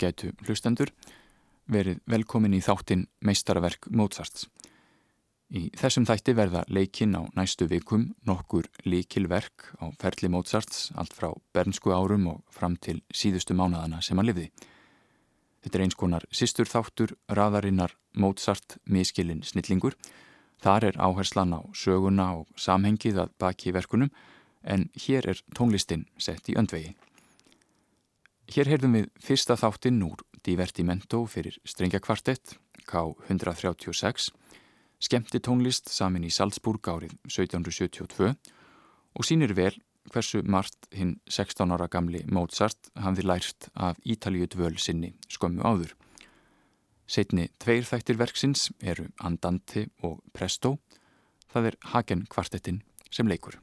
ágætu hlustendur, verið velkomin í þáttin meistarverk Mozarts. Í þessum þætti verða leikinn á næstu vikum nokkur líkilverk á ferli Mozarts allt frá bernsku árum og fram til síðustu mánadana sem hann liði. Þetta er eins konar sístur þáttur raðarinnar Mozart miskilinn snillingur. Þar er áherslan á söguna og samhengið að baki verkunum en hér er tónlistin sett í öndvegi. Hér heyrðum við fyrsta þáttinn úr Divertimento fyrir strengjakvartett K136, skemmti tónlist samin í Salzburg árið 1772 og sínir vel hversu margt hinn 16 ára gamli Mozart hafði lært af Ítalíu dvöl sinni skömmu áður. Setni tveir þættir verksins eru Andante og Presto, það er Hagen kvartettin sem leikur.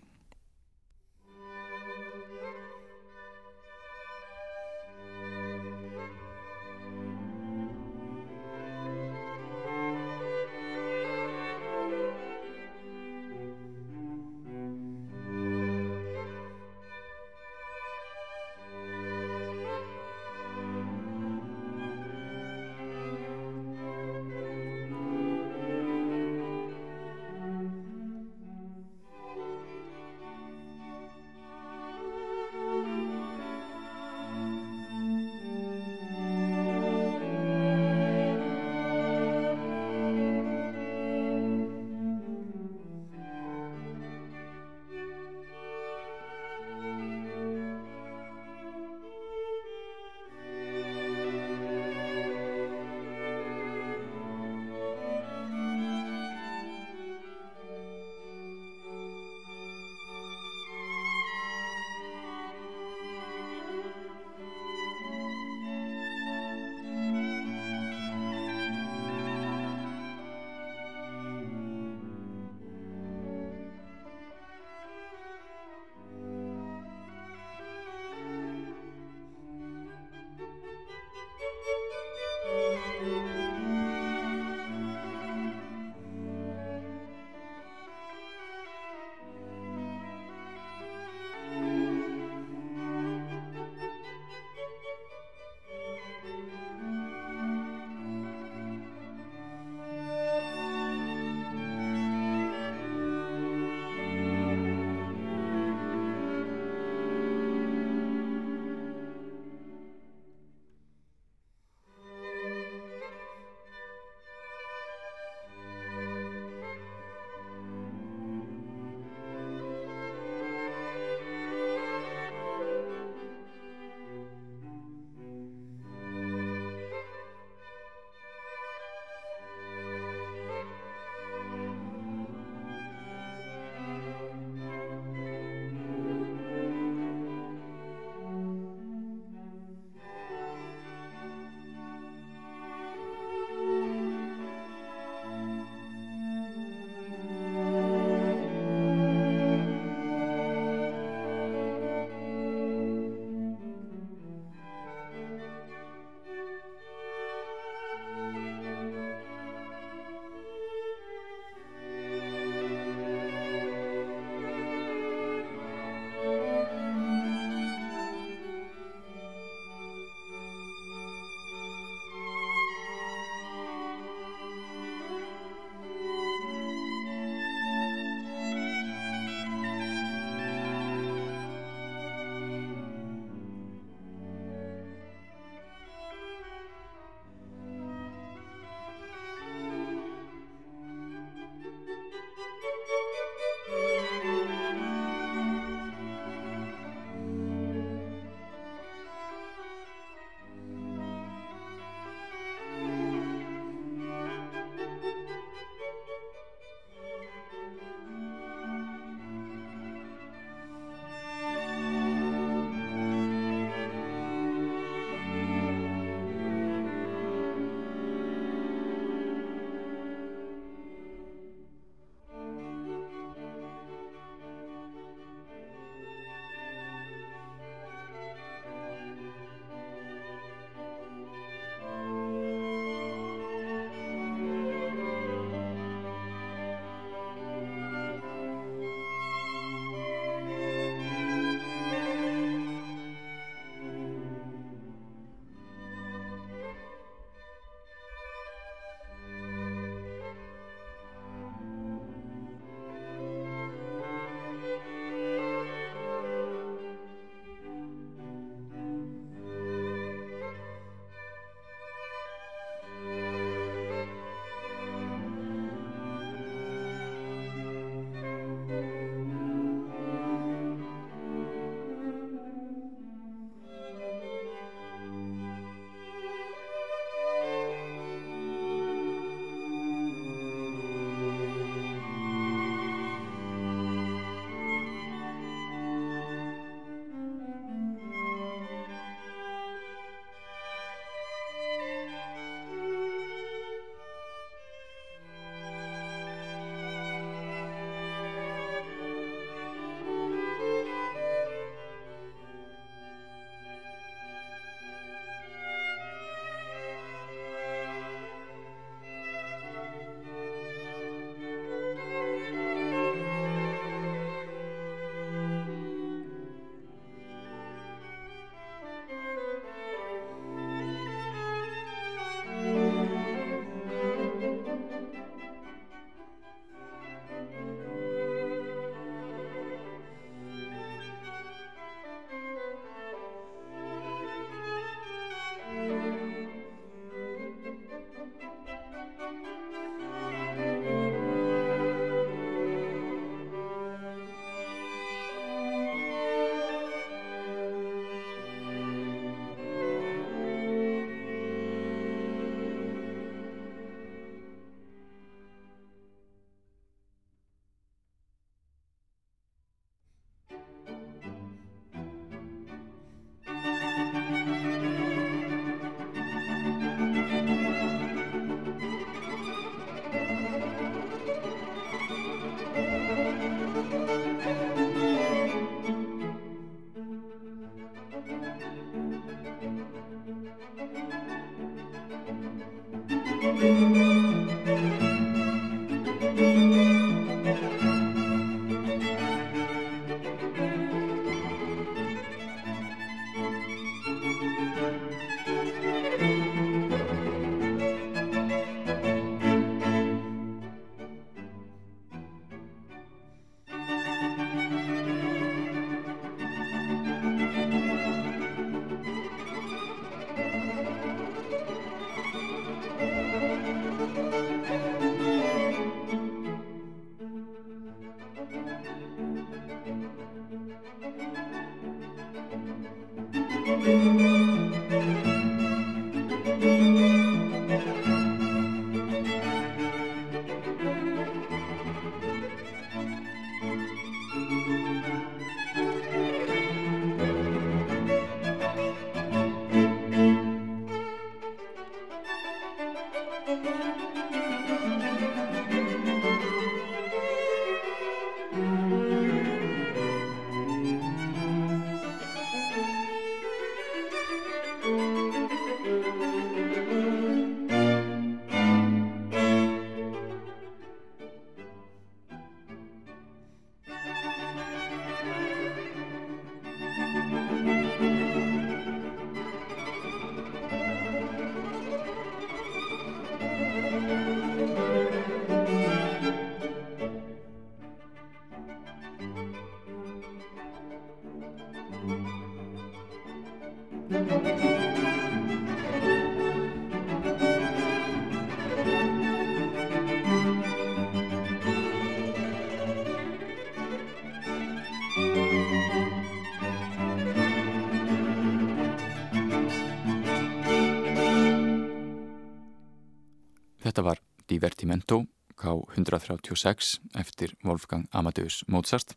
Divertimento K136 eftir Wolfgang Amadeus Mozart.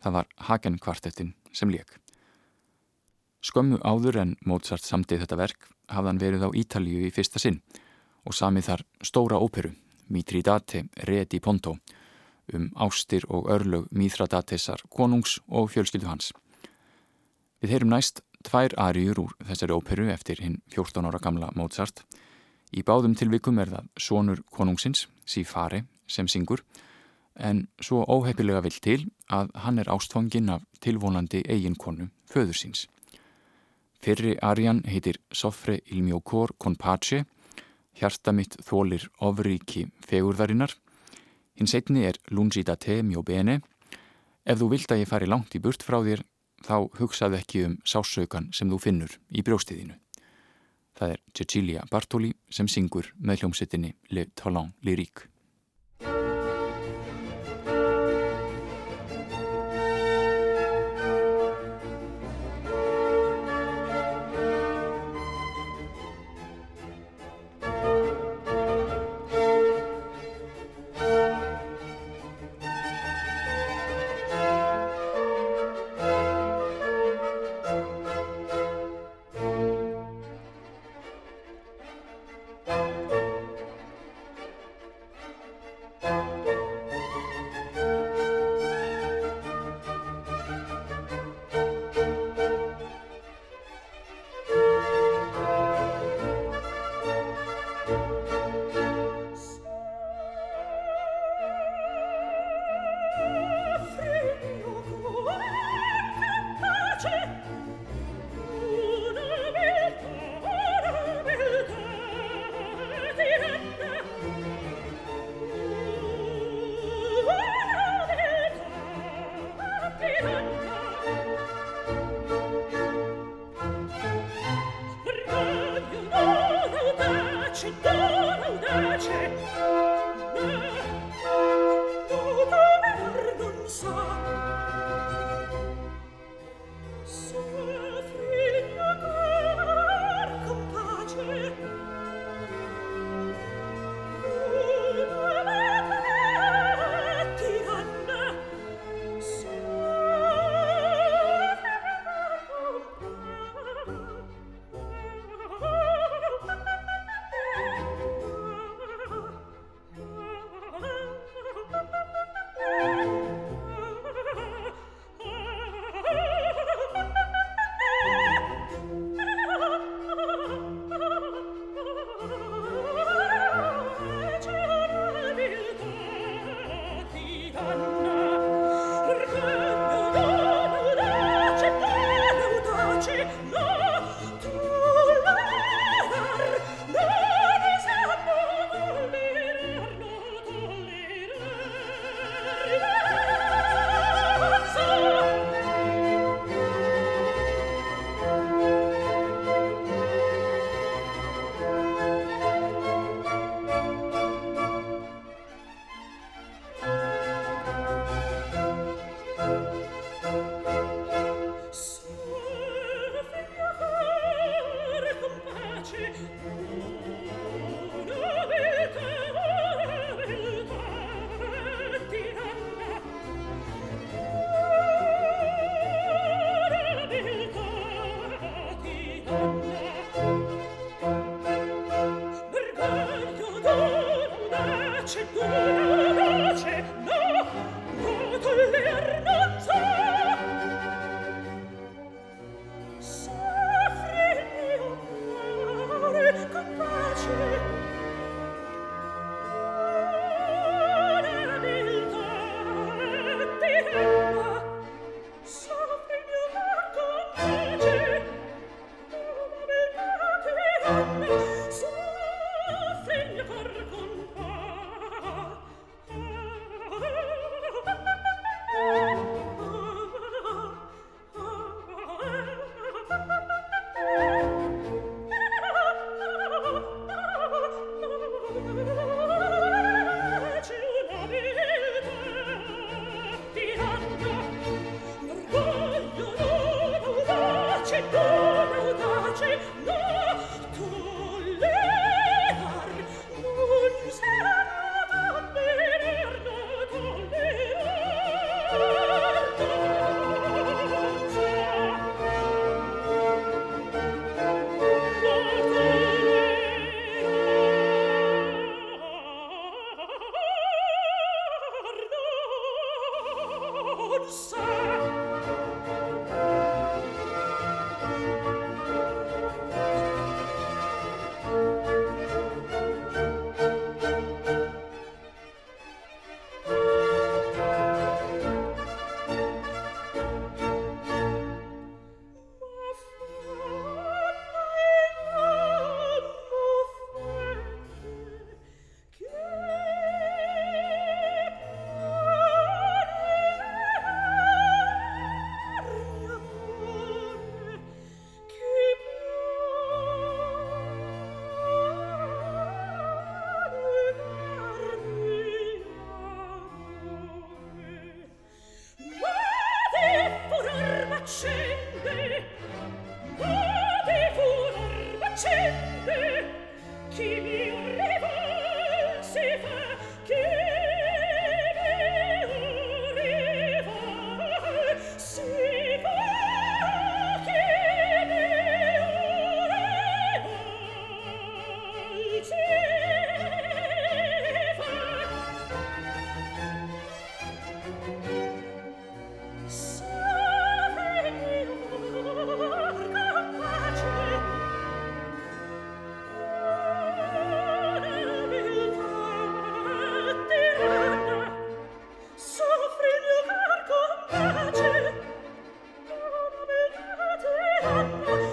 Það var Hagen kvartettin sem leik. Skömmu áður en Mozart samtið þetta verk hafði hann verið á Ítalíu í fyrsta sinn og samið þar stóra óperu, Mitridate Re di Ponto, um ástir og örlög Mithradatesar konungs og fjölskyldu hans. Við heyrum næst tvær ariur úr þessari óperu eftir hinn 14 ára gamla Mozart. Í báðum tilvikum er það sonur konungsins, Sifare, sem syngur, en svo óheppilega vill til að hann er ástfanginn af tilvonandi eiginkonu, föður síns. Fyrri arian heitir Sofre il mio cor con pace, hjarta mitt þólir ofríki fegurðarinnar. Hinn setni er lungi da te mio bene. Ef þú vilt að ég fari langt í burt frá þér, þá hugsaðu ekki um sásaukan sem þú finnur í brjóstiðinu. Það er Cecilia Bartoli sem syngur með hljómsettinni Le Talent Lyrique. смех. Oh,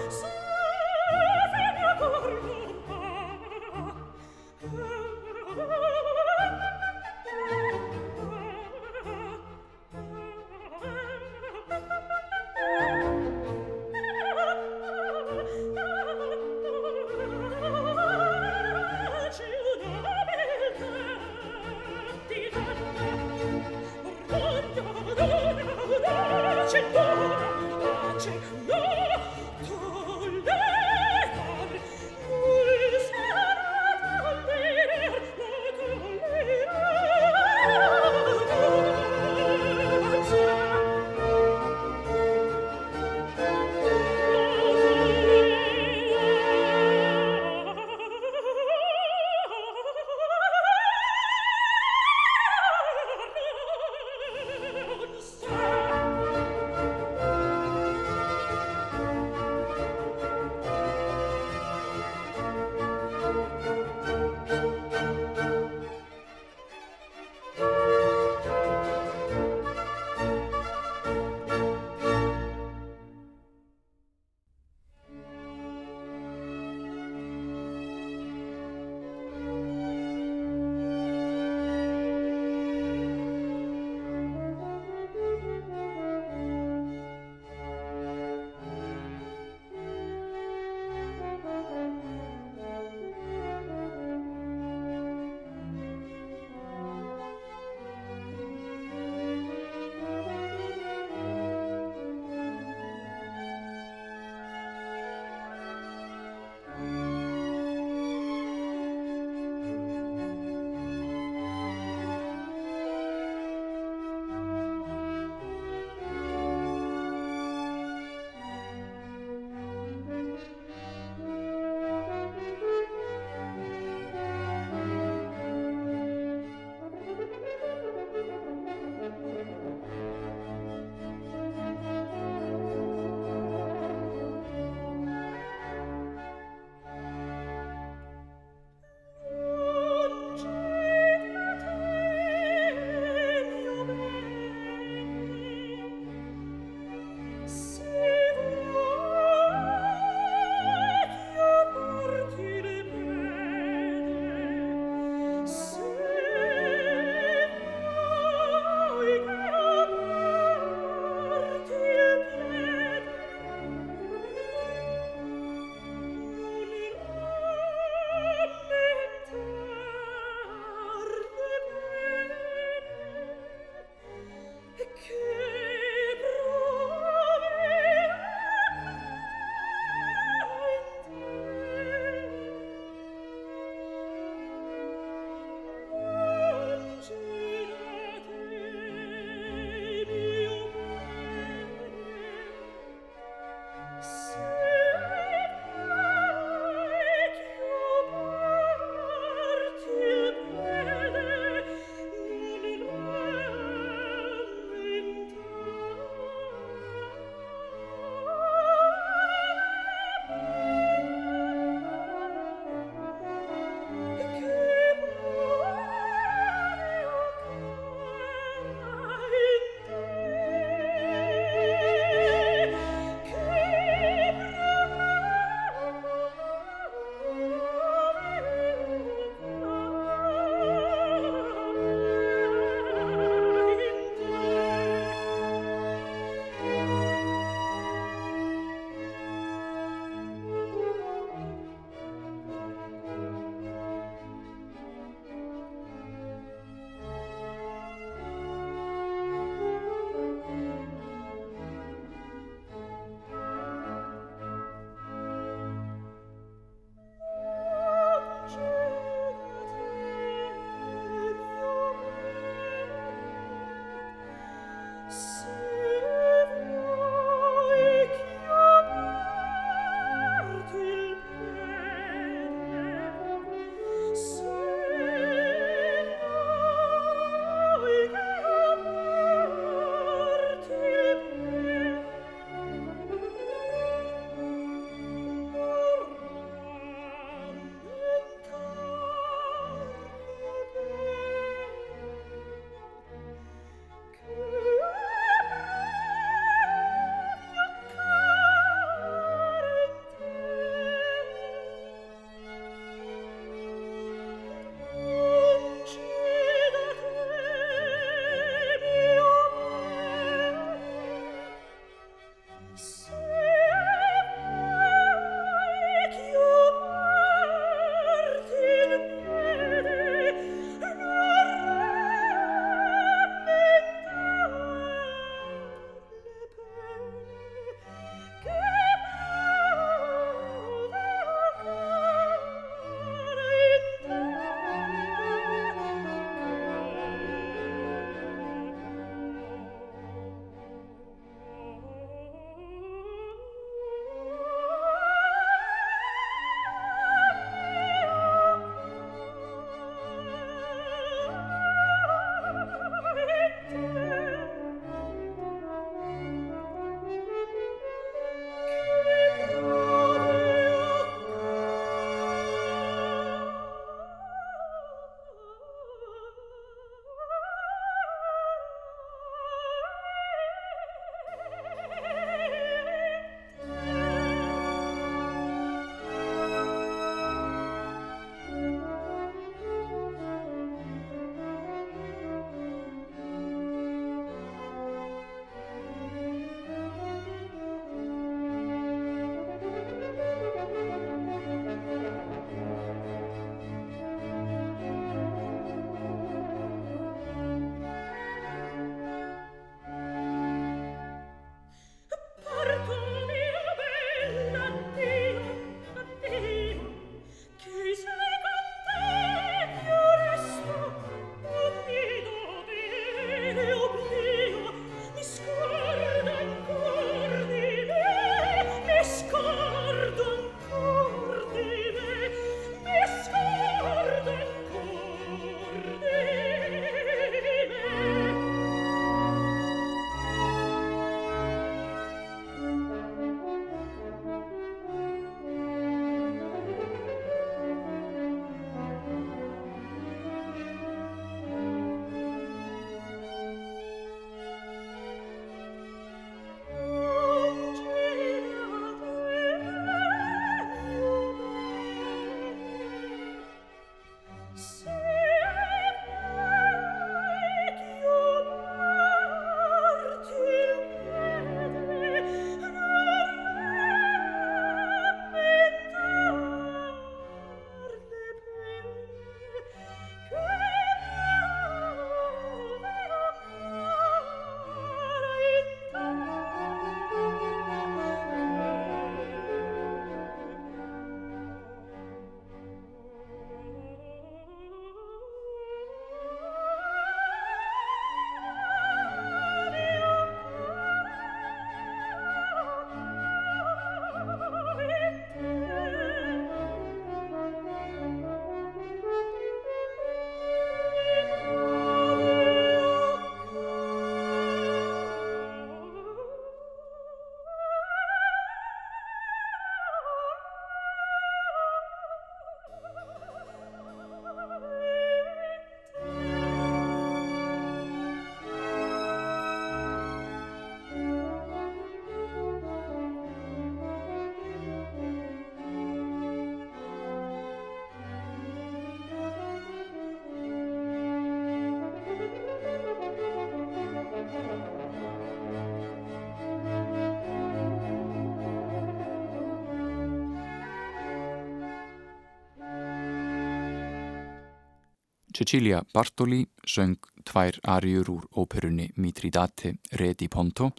Cecilia Bartoli söng tvær ariur úr óperunni Mitridate Re di Ponto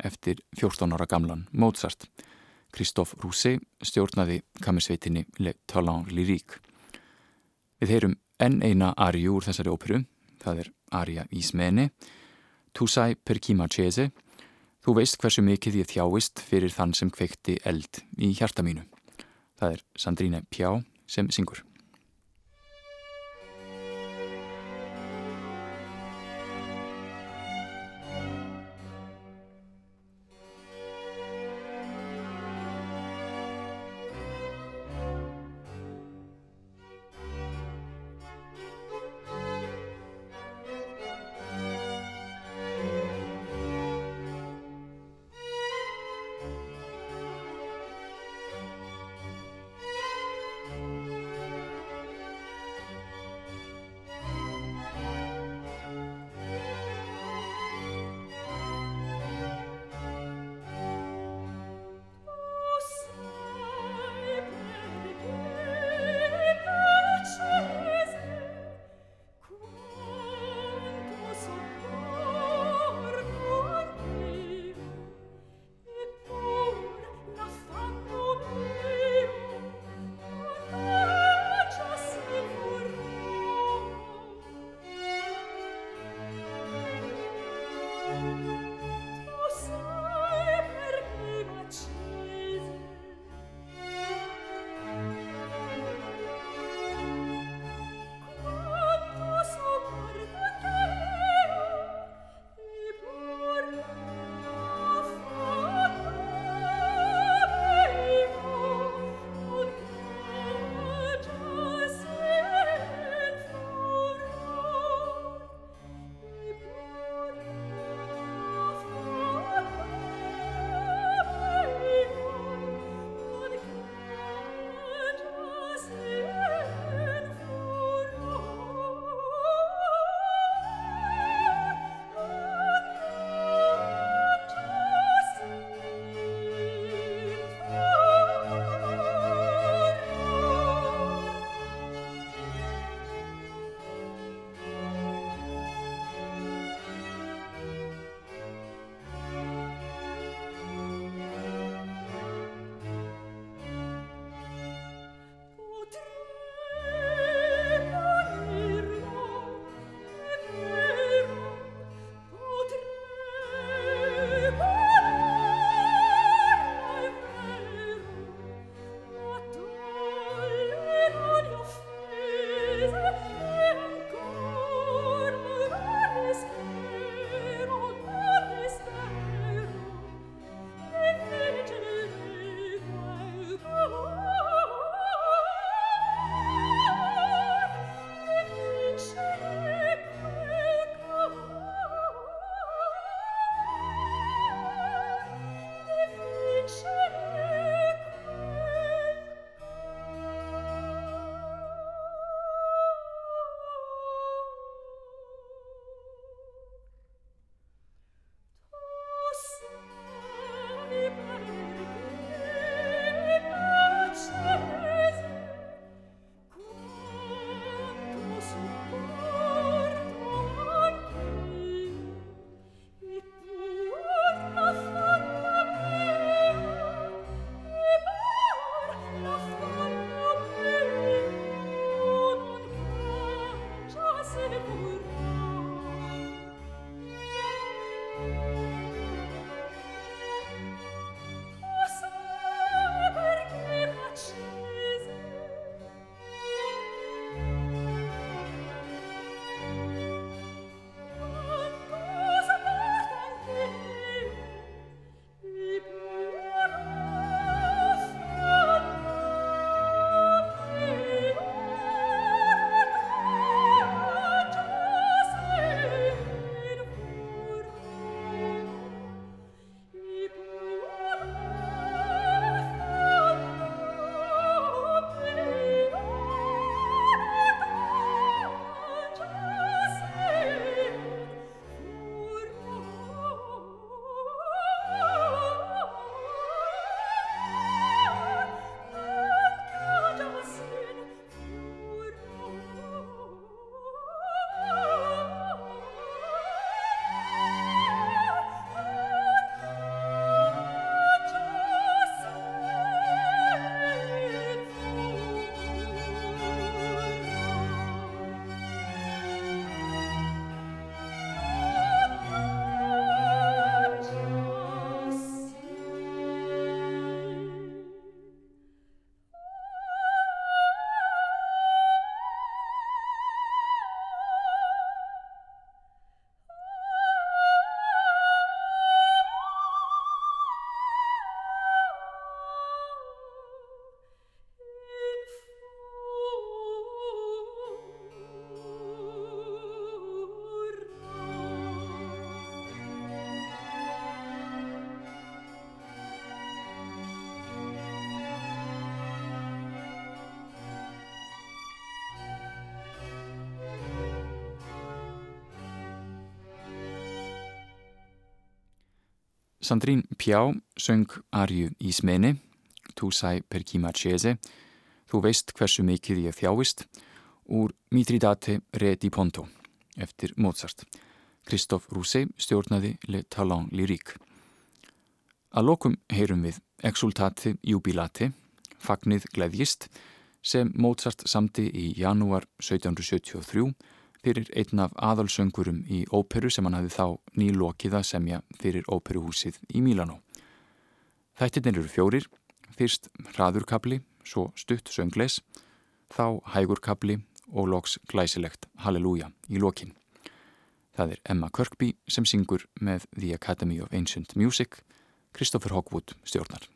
eftir 14 ára gamlan Mozart. Christophe Rousset stjórnaði kammersveitinni Le Talent Lyrique. Við heyrum enn eina ariu úr þessari óperu, það er aria Ísmeni, Tu sai per chi macese, þú veist hversu mikið ég þjáist fyrir þann sem kveikti eld í hjarta mínu. Það er Sandrine Pjá sem syngur. Sandrín Pjá söng Arju í smeni, Tu sai per chi marchese, Þú veist hversu mikið ég þjáist, úr Mitridate re di Ponto, eftir Mozart. Kristoff Rousset stjórnaði Le Talent Lyrique. Að lokum heyrum við Exultate Jubilate, Fagnið gleðjist, sem Mozart samti í janúar 1773 fyrir einn af aðalsöngurum í óperu sem hann hafi þá nýlokiða semja fyrir óperuhúsið í Mílanó. Þættirnir eru fjórir, fyrst hraðurkabli, svo stutt söngleis, þá hægurkabli og loks glæsilegt Halleluja í lokin. Það er Emma Kirkby sem syngur með The Academy of Ancient Music, Christopher Hogwood stjórnar.